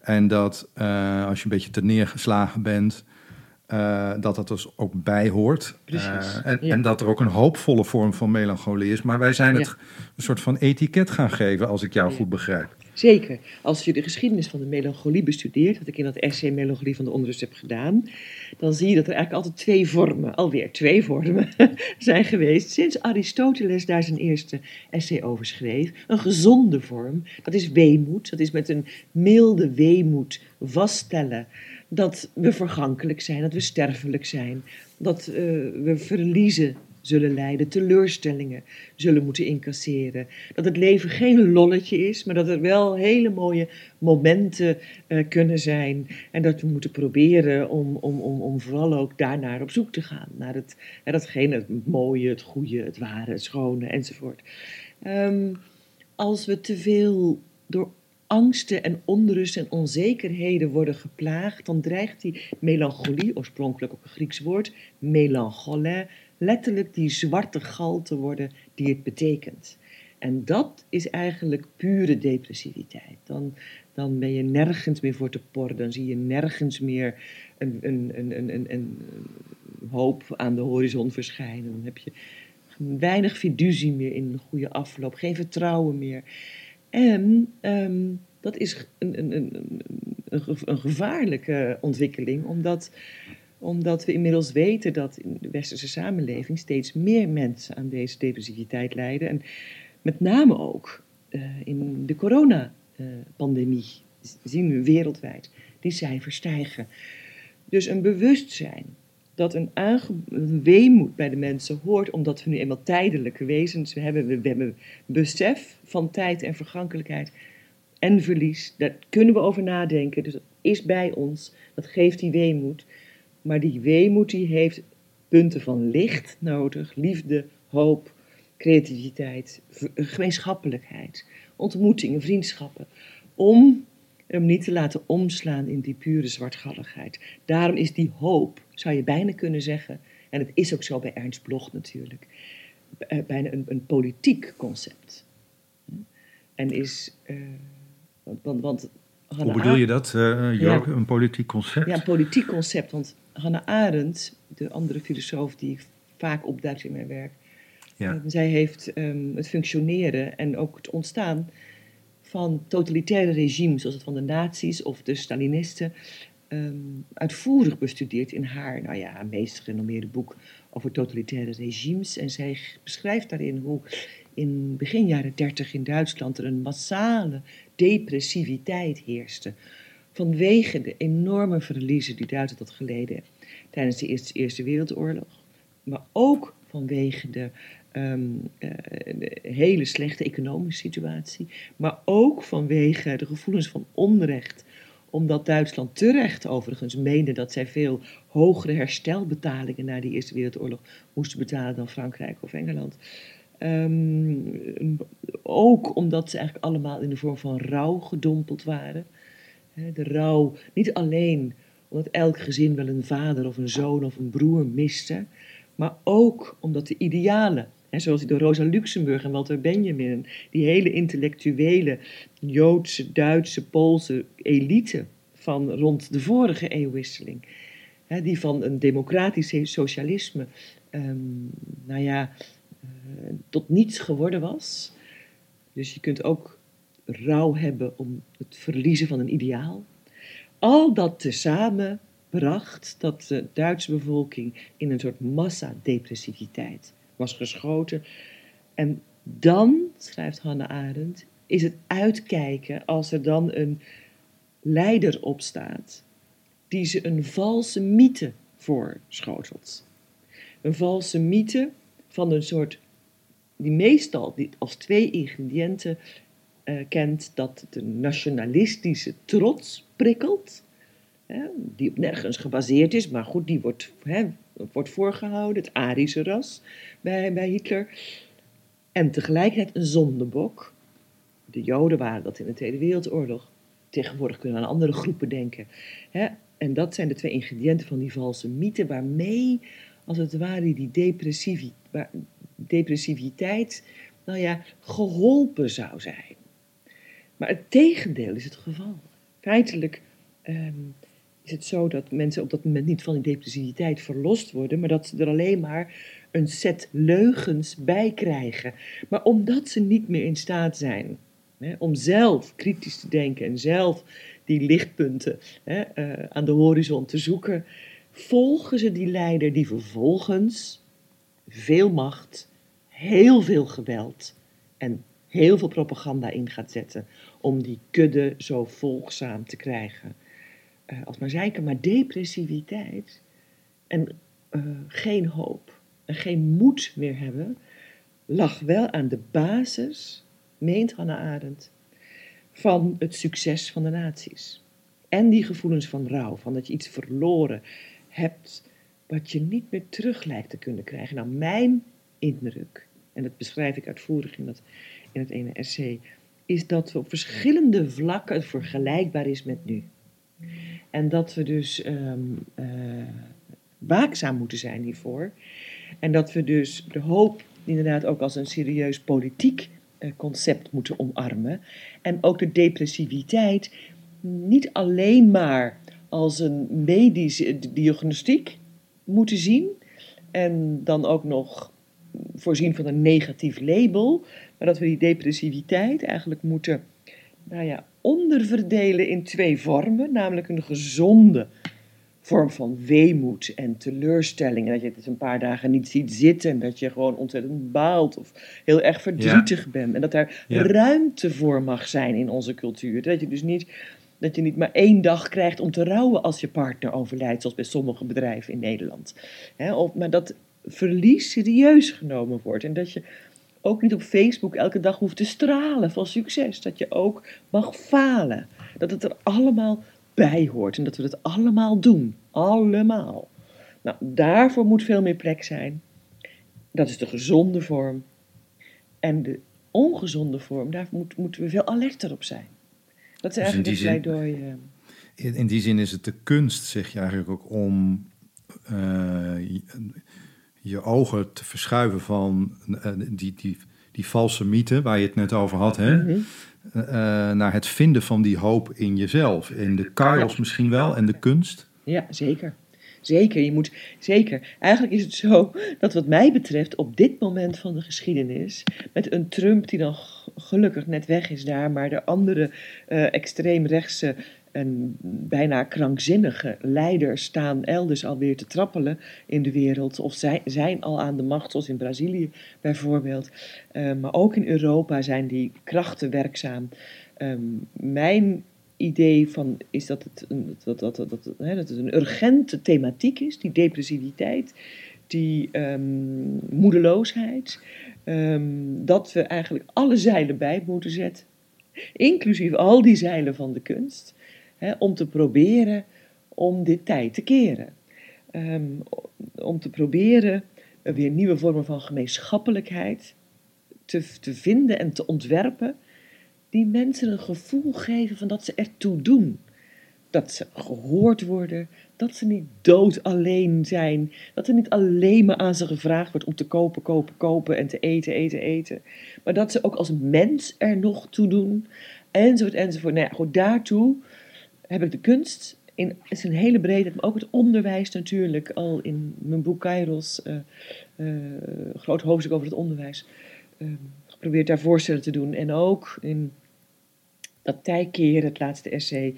En dat eh, als je een beetje te neergeslagen bent... eh, dat dat dus ook bij hoort. Precies, en, ja. en dat er ook een hoopvolle vorm van melancholie is. Maar wij zijn het Ja. een soort van etiket gaan geven, als ik jou goed begrijp. Zeker. Als je de geschiedenis van de melancholie bestudeert, wat ik in dat essay Melancholie van de Onrust heb gedaan, dan zie je dat er eigenlijk altijd twee vormen, alweer twee vormen, zijn geweest sinds Aristoteles daar zijn eerste essay over schreef. Een gezonde vorm, dat is weemoed. Dat is met een milde weemoed vaststellen dat we vergankelijk zijn, dat we sterfelijk zijn, dat eh, we verliezen zullen lijden, teleurstellingen zullen moeten incasseren. Dat het leven geen lolletje is, maar dat er wel hele mooie momenten eh, kunnen zijn. En dat we moeten proberen om, om, om, om vooral ook daarnaar op zoek te gaan. Naar het, datgene, het mooie, het goede, het ware, het schone enzovoort. Ehm, als we te veel door angsten en onrust en onzekerheden worden geplaagd, dan dreigt die melancholie, oorspronkelijk ook een Grieks woord, melancholie, letterlijk die zwarte gal te worden die het betekent. En dat is eigenlijk pure depressiviteit. Dan, dan ben je nergens meer voor te porren, dan zie je nergens meer een, een, een, een, een, hoop aan de horizon verschijnen. Dan heb je weinig fiducie meer in een goede afloop, geen vertrouwen meer. En ehm, dat is een, een, een, een gevaarlijke ontwikkeling, omdat, omdat we inmiddels weten dat in de westerse samenleving steeds meer mensen aan deze depressiviteit lijden. En met name ook uh, in de coronapandemie zien we wereldwijd die cijfers stijgen. Dus een bewustzijn dat een, een weemoed bij de mensen hoort, omdat we nu eenmaal tijdelijke wezens we hebben. We, we hebben besef van tijd en vergankelijkheid en verlies. Daar kunnen we over nadenken. Dus dat is bij ons. Dat geeft die weemoed. Maar die weemoed die heeft punten van licht nodig. Liefde, hoop, creativiteit, gemeenschappelijkheid, ontmoetingen, vriendschappen. Om hem niet te laten omslaan in die pure zwartgalligheid. Daarom is die hoop, zou je bijna kunnen zeggen, en het is ook zo bij Ernst Bloch natuurlijk, eh, bijna een, een politiek concept. En is, uh, want, want Hoe bedoel je dat, uh, een politiek concept? Ja, een politiek concept, want Hannah Arendt, de andere filosoof die ik vaak opduikt in mijn werk, ja. zij heeft um, het functioneren en ook het ontstaan van totalitaire regimes, zoals het van de nazi's of de Stalinisten, um, uitvoerig bestudeerd in haar nou ja, meest gerenommeerde boek over totalitaire regimes. En zij beschrijft daarin hoe in begin jaren dertig in Duitsland er een massale depressiviteit heerste. Vanwege de enorme verliezen die Duitsland had geleden tijdens de Eerste, Wereldoorlog. Maar ook vanwege de um, hele slechte economische situatie, maar ook vanwege de gevoelens van onrecht omdat Duitsland terecht overigens meende dat zij veel hogere herstelbetalingen na die Eerste Wereldoorlog moesten betalen dan Frankrijk of Engeland. Um, ook omdat ze eigenlijk allemaal in de vorm van rouw gedompeld waren. De rouw, niet alleen omdat elk gezin wel een vader of een zoon of een broer miste, maar ook omdat de idealen en zoals die door Rosa Luxemburg en Walter Benjamin, die hele intellectuele Joodse, Duitse, Poolse elite van rond de vorige eeuwwisseling. Die van een democratisch socialisme, um, nou ja, uh, tot niets geworden was. Dus je kunt ook rouw hebben om het verliezen van een ideaal. Al dat tezamen bracht dat de Duitse bevolking in een soort massadepressiviteit was geschoten. En dan, schrijft Hannah Arendt, is het uitkijken als er dan een leider opstaat die ze een valse mythe voorschotelt. Een valse mythe van een soort, die meestal als twee ingrediënten uh, kent, dat de nationalistische trots prikkelt, hè, die op nergens gebaseerd is, maar goed, die wordt hè, wordt voorgehouden, het Arische ras bij, bij Hitler. En tegelijkertijd een zondebok. De Joden waren dat in de Tweede Wereldoorlog. Tegenwoordig kunnen we aan andere groepen denken. Hè? En dat zijn de twee ingrediënten van die valse mythe, waarmee, als het ware, die depressiviteit, nou ja, geholpen zou zijn. Maar het tegendeel is het geval. Feitelijk um, is het zo dat mensen op dat moment niet van die depressiviteit verlost worden, maar dat ze er alleen maar een set leugens bij krijgen. Maar omdat ze niet meer in staat zijn hè, om zelf kritisch te denken en zelf die lichtpunten hè, uh, aan de horizon te zoeken, volgen ze die leider die vervolgens veel macht, heel veel geweld en heel veel propaganda in gaat zetten om die kudde zo volgzaam te krijgen uh, als maar zeiken, maar depressiviteit en uh, geen hoop en geen moed meer hebben, lag wel aan de basis, meent Hannah Arendt, van het succes van de naties. En die gevoelens van rouw, van dat je iets verloren hebt wat je niet meer terug lijkt te kunnen krijgen. Nou, mijn indruk, en dat beschrijf ik uitvoerig in, dat, in het ene essay, is dat we op verschillende vlakken vergelijkbaar is met nu. En dat we dus um, uh, waakzaam moeten zijn hiervoor. En dat we dus de hoop inderdaad ook als een serieus politiek uh, concept moeten omarmen. En ook de depressiviteit niet alleen maar als een medische diagnostiek moeten zien. En dan ook nog voorzien van een negatief label. Maar dat we die depressiviteit eigenlijk moeten nou ja, onderverdelen in twee vormen, namelijk een gezonde vorm van weemoed en teleurstelling. En dat je het een paar dagen niet ziet zitten en dat je gewoon ontzettend baalt of heel erg verdrietig bent. En dat daar ruimte voor mag zijn in onze cultuur. Dat je dus niet, dat je niet maar één dag krijgt om te rouwen als je partner overlijdt, zoals bij sommige bedrijven in Nederland. maar dat verlies serieus genomen wordt en dat je ook niet op Facebook elke dag hoeft te stralen van succes. Dat je ook mag falen. Dat het er allemaal bij hoort en dat we het allemaal doen. Allemaal. Nou, daarvoor moet veel meer plek zijn. Dat is de gezonde vorm. En de ongezonde vorm, daar moet, moeten we veel alerter op zijn. Dat is dus eigenlijk een pleidooi. In, in die zin is het de kunst, zeg je eigenlijk ook, om uh, je, ogen te verschuiven van uh, die, die, die valse mythe waar je het net over had. Hè? Mhm. Uh, naar het vinden van die hoop in jezelf. In de kairos misschien wel en de kunst. Ja, zeker. Zeker, je moet, zeker. Eigenlijk is het zo dat wat mij betreft op dit moment van de geschiedenis, met een Trump die dan gelukkig net weg is daar, maar de andere uh, extreemrechtse en bijna krankzinnige leiders staan elders alweer te trappelen in de wereld. Of zij, zijn al aan de macht, zoals in Brazilië bijvoorbeeld. Uh, maar ook in Europa zijn die krachten werkzaam. Um, mijn idee van, is dat het, dat, dat, dat, dat, hè, dat het een urgente thematiek is, die depressiviteit, die um, moedeloosheid. Um, dat we eigenlijk alle zeilen bij moeten zetten, inclusief al die zeilen van de kunst hè, om te proberen om dit tijd te keren. Um, om te proberen weer nieuwe vormen van gemeenschappelijkheid te, te vinden en te ontwerpen, die mensen een gevoel geven van dat ze ertoe doen. Dat ze gehoord worden, dat ze niet dood alleen zijn, dat er niet alleen maar aan ze gevraagd wordt om te kopen, kopen, kopen en te eten, eten, eten. Maar dat ze ook als mens er nog toe doen, enzovoort, enzovoort. Nou ja, goed, daartoe heb ik de kunst in zijn hele breedte, maar ook het onderwijs natuurlijk, al in mijn boek Kairos, uh, groot hoofdstuk over het onderwijs, uh, geprobeerd daar voorstellen te doen. En ook in dat tijkeer, het laatste essay,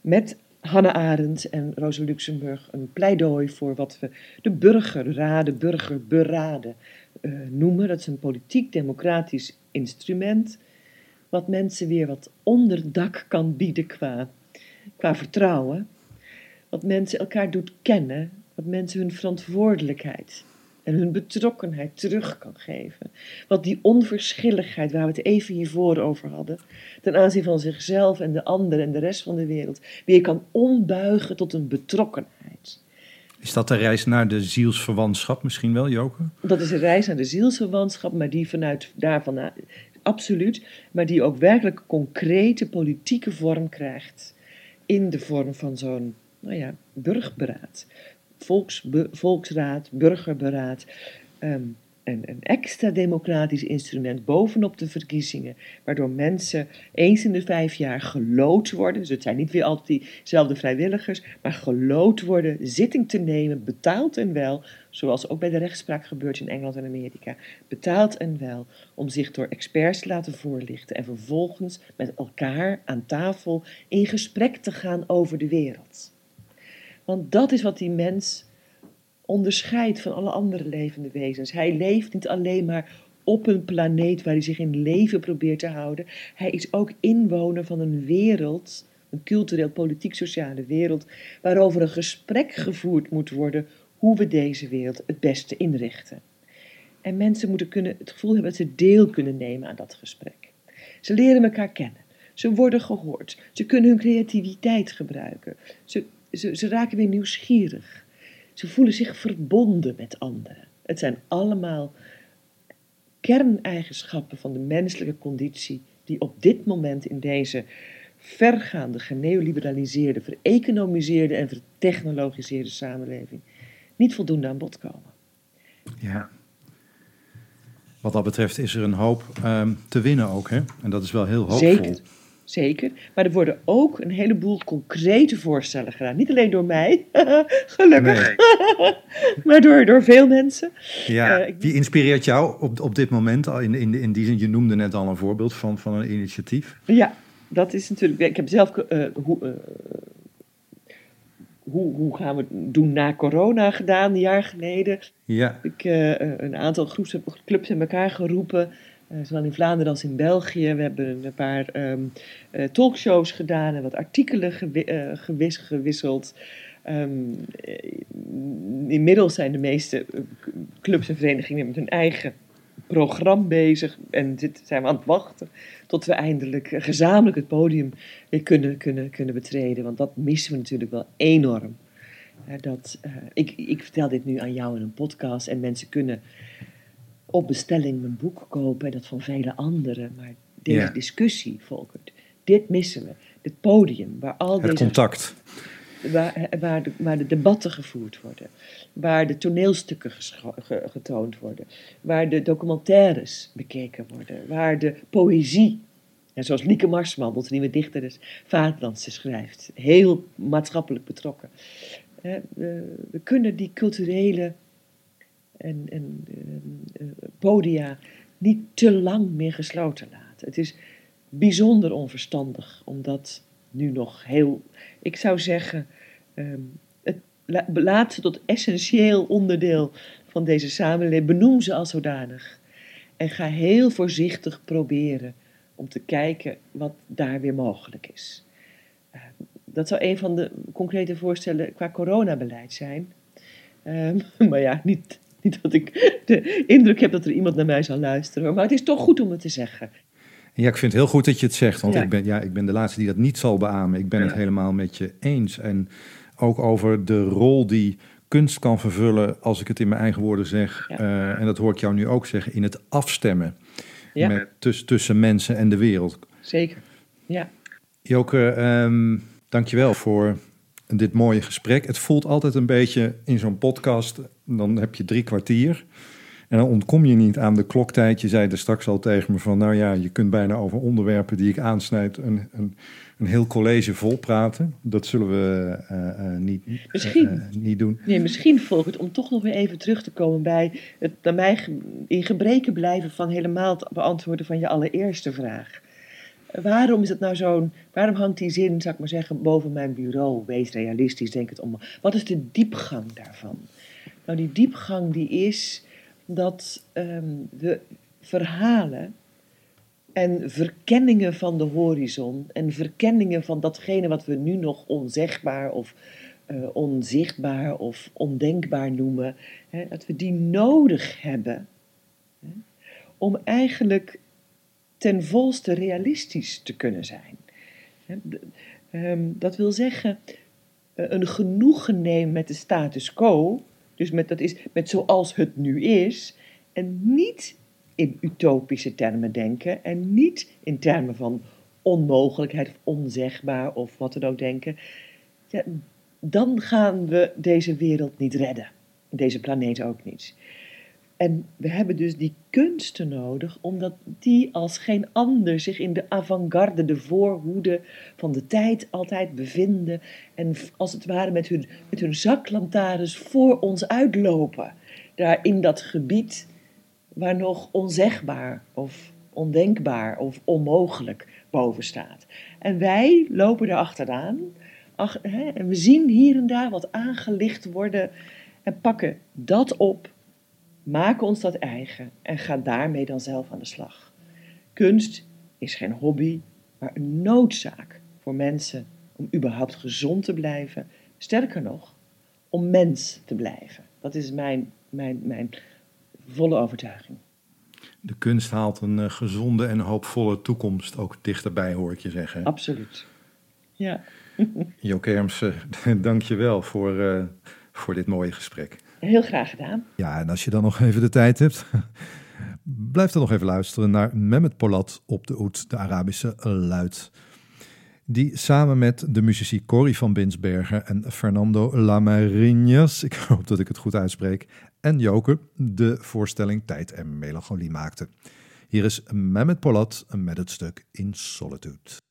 met Hannah Arendt en Rosa Luxemburg een pleidooi voor wat we de burgerraden, burgerberaden uh, noemen. Dat is een politiek-democratisch instrument wat mensen weer wat onderdak kan bieden qua qua vertrouwen. Wat mensen elkaar doet kennen, wat mensen hun verantwoordelijkheid en hun betrokkenheid terug kan geven. Wat die onverschilligheid waar we het even hiervoor over hadden, ten aanzien van zichzelf en de ander en de rest van de wereld, weer kan ombuigen tot een betrokkenheid. Is dat de reis naar de zielsverwantschap misschien wel, Joke? Dat is een reis naar de zielsverwantschap, maar die vanuit daarvan absoluut, maar die ook werkelijk concrete politieke vorm krijgt in de vorm van zo'n nou ja, burgberaad. Volksraad, burgerberaad. Um, een, een, extra democratisch instrument bovenop de verkiezingen, waardoor mensen eens in de vijf jaar gelood worden. Dus het zijn niet weer altijd diezelfde vrijwilligers, maar gelood worden, zitting te nemen, betaald en wel, zoals ook bij de rechtspraak gebeurt in Engeland en Amerika, betaald en wel, om zich door experts te laten voorlichten en vervolgens met elkaar aan tafel in gesprek te gaan over de wereld. Want dat is wat die mens onderscheidt van alle andere levende wezens. Hij leeft niet alleen maar op een planeet waar hij zich in leven probeert te houden. Hij is ook inwoner van een wereld, een cultureel, politiek, sociale wereld, waarover een gesprek gevoerd moet worden hoe we deze wereld het beste inrichten. En mensen moeten kunnen, het gevoel hebben dat ze deel kunnen nemen aan dat gesprek. Ze leren elkaar kennen. Ze worden gehoord. Ze kunnen hun creativiteit gebruiken. Ze, ze, ze raken weer nieuwsgierig. Ze voelen zich verbonden met anderen. Het zijn allemaal kerneigenschappen van de menselijke conditie die op dit moment in deze vergaande, geneoliberaliseerde, vereconomiseerde en vertechnologiseerde samenleving niet voldoende aan bod komen. Ja. Wat dat betreft is er een hoop um, te winnen ook, hè? En dat is wel heel hoopvol. Zeker zeker. Maar er worden ook een heleboel concrete voorstellen gedaan. Niet alleen door mij, gelukkig, maar door, door veel mensen. Ja, uh, wie inspireert jou op, op dit moment? In, in, in die zin, je noemde net al een voorbeeld van, van een initiatief. Ja, dat is natuurlijk. Ik heb zelf uh, hoe, uh, hoe, hoe gaan we het doen na corona gedaan, een jaar geleden. Ja. Ik uh, een aantal groeps, clubs in elkaar geroepen, zowel in Vlaanderen als in België. We hebben een paar um, uh, talkshows gedaan en wat artikelen gewis, gewisseld. Um, inmiddels zijn de meeste clubs en verenigingen met hun eigen programma bezig. En dit zijn we aan het wachten tot we eindelijk gezamenlijk het podium weer kunnen, kunnen, kunnen betreden. Want dat missen we natuurlijk wel enorm. Dat, ik, ik vertel dit nu aan jou in een podcast en mensen kunnen op bestelling mijn boek kopen en dat van vele anderen. Maar deze discussie, Volkert, dit missen we. Dit podium waar al Het deze contact. waar, waar, de, waar de debatten gevoerd worden, waar de toneelstukken ge- getoond worden, waar de documentaires bekeken worden, waar de poëzie, ja, zoals Lieke Marsman, onze nieuwe dichter des Vaderlandse schrijft, heel maatschappelijk betrokken. We kunnen die culturele en, en eh, podia niet te lang meer gesloten laten. Het is bijzonder onverstandig om dat nu nog heel, ik zou zeggen, ehm, het, tot essentieel onderdeel van deze samenleving, benoem ze als zodanig. En ga heel voorzichtig proberen om te kijken wat daar weer mogelijk is. Eh, dat zou een van de concrete voorstellen qua coronabeleid zijn. Ehm, maar ja, niet, niet dat ik de indruk heb dat er iemand naar mij zal luisteren. Maar het is toch goed om het te zeggen. Ja, ik vind het heel goed dat je het zegt, want Ja. ik, ben, ja, ik ben de laatste die dat niet zal beamen. Ik ben het helemaal met je eens. En ook over de rol die kunst kan vervullen, als ik het in mijn eigen woorden zeg, Ja. eh, en dat hoor ik jou nu ook zeggen, in het afstemmen met, tuss- tussen mensen en de wereld. zeker. Ja, Joke, ehm dankjewel voor dit mooie gesprek. Het voelt altijd een beetje in zo'n podcast, dan heb je drie kwartier. En dan ontkom je niet aan de kloktijd. Je zei er straks al tegen me van, nou ja, je kunt bijna over onderwerpen die ik aansnijd een, een, een heel college vol praten. Dat zullen we eh, eh, niet, Misschien. eh, eh, niet doen. Nee, misschien volgt om toch nog weer even terug te komen bij het naar mij in gebreken blijven van helemaal het beantwoorden van je allereerste vraag. Waarom is het nou zo'n, waarom hangt die zin, zou ik maar zeggen, boven mijn bureau? Wees realistisch, denk het om. Wat is de diepgang daarvan? Nou, die diepgang die is dat ehm, we verhalen en verkenningen van de horizon en verkenningen van datgene wat we nu nog onzegbaar of eh, onzichtbaar of ondenkbaar noemen, hè, dat we die nodig hebben hè, om eigenlijk ten volste realistisch te kunnen zijn. Ehm, dat wil zeggen, eh, een genoegen nemen met de status quo, dus met, dat is met zoals het nu is, en niet in utopische termen denken en niet in termen van onmogelijkheid of onzegbaar of wat dan ook denken, ja, dan gaan we deze wereld niet redden. Deze planeet ook niet. En we hebben dus die kunsten nodig, omdat die als geen ander zich in de avant-garde, de voorhoede van de tijd altijd bevinden. En als het ware met hun, met hun zaklantaarns voor ons uitlopen. Daar in dat gebied waar nog onzegbaar of ondenkbaar of onmogelijk boven staat. En wij lopen daar achteraan. Ach, hè, en we zien hier en daar wat aangelicht worden en pakken dat op, maken ons dat eigen en gaan daarmee dan zelf aan de slag. Kunst is geen hobby, maar een noodzaak voor mensen om überhaupt gezond te blijven. Sterker nog, om mens te blijven. Dat is mijn, mijn, mijn volle overtuiging. De kunst haalt een eh, gezonde en hoopvolle toekomst ook dichterbij, hoor ik je zeggen. Absoluut. Ja, Joke Hermsen, dank je wel voor, eh, voor dit mooie gesprek. Heel graag gedaan. Ja, en als je dan nog even de tijd hebt, blijf dan nog even luisteren naar Mehmet Polat op de oud, de Arabische luid. Die samen met de muzici Cory van Binsbergen en Fernando Lamariñas, ik hoop dat ik het goed uitspreek, en Joke de voorstelling Tijd en Melancholie maakte. Hier is Mehmet Polat met het stuk In Solitude.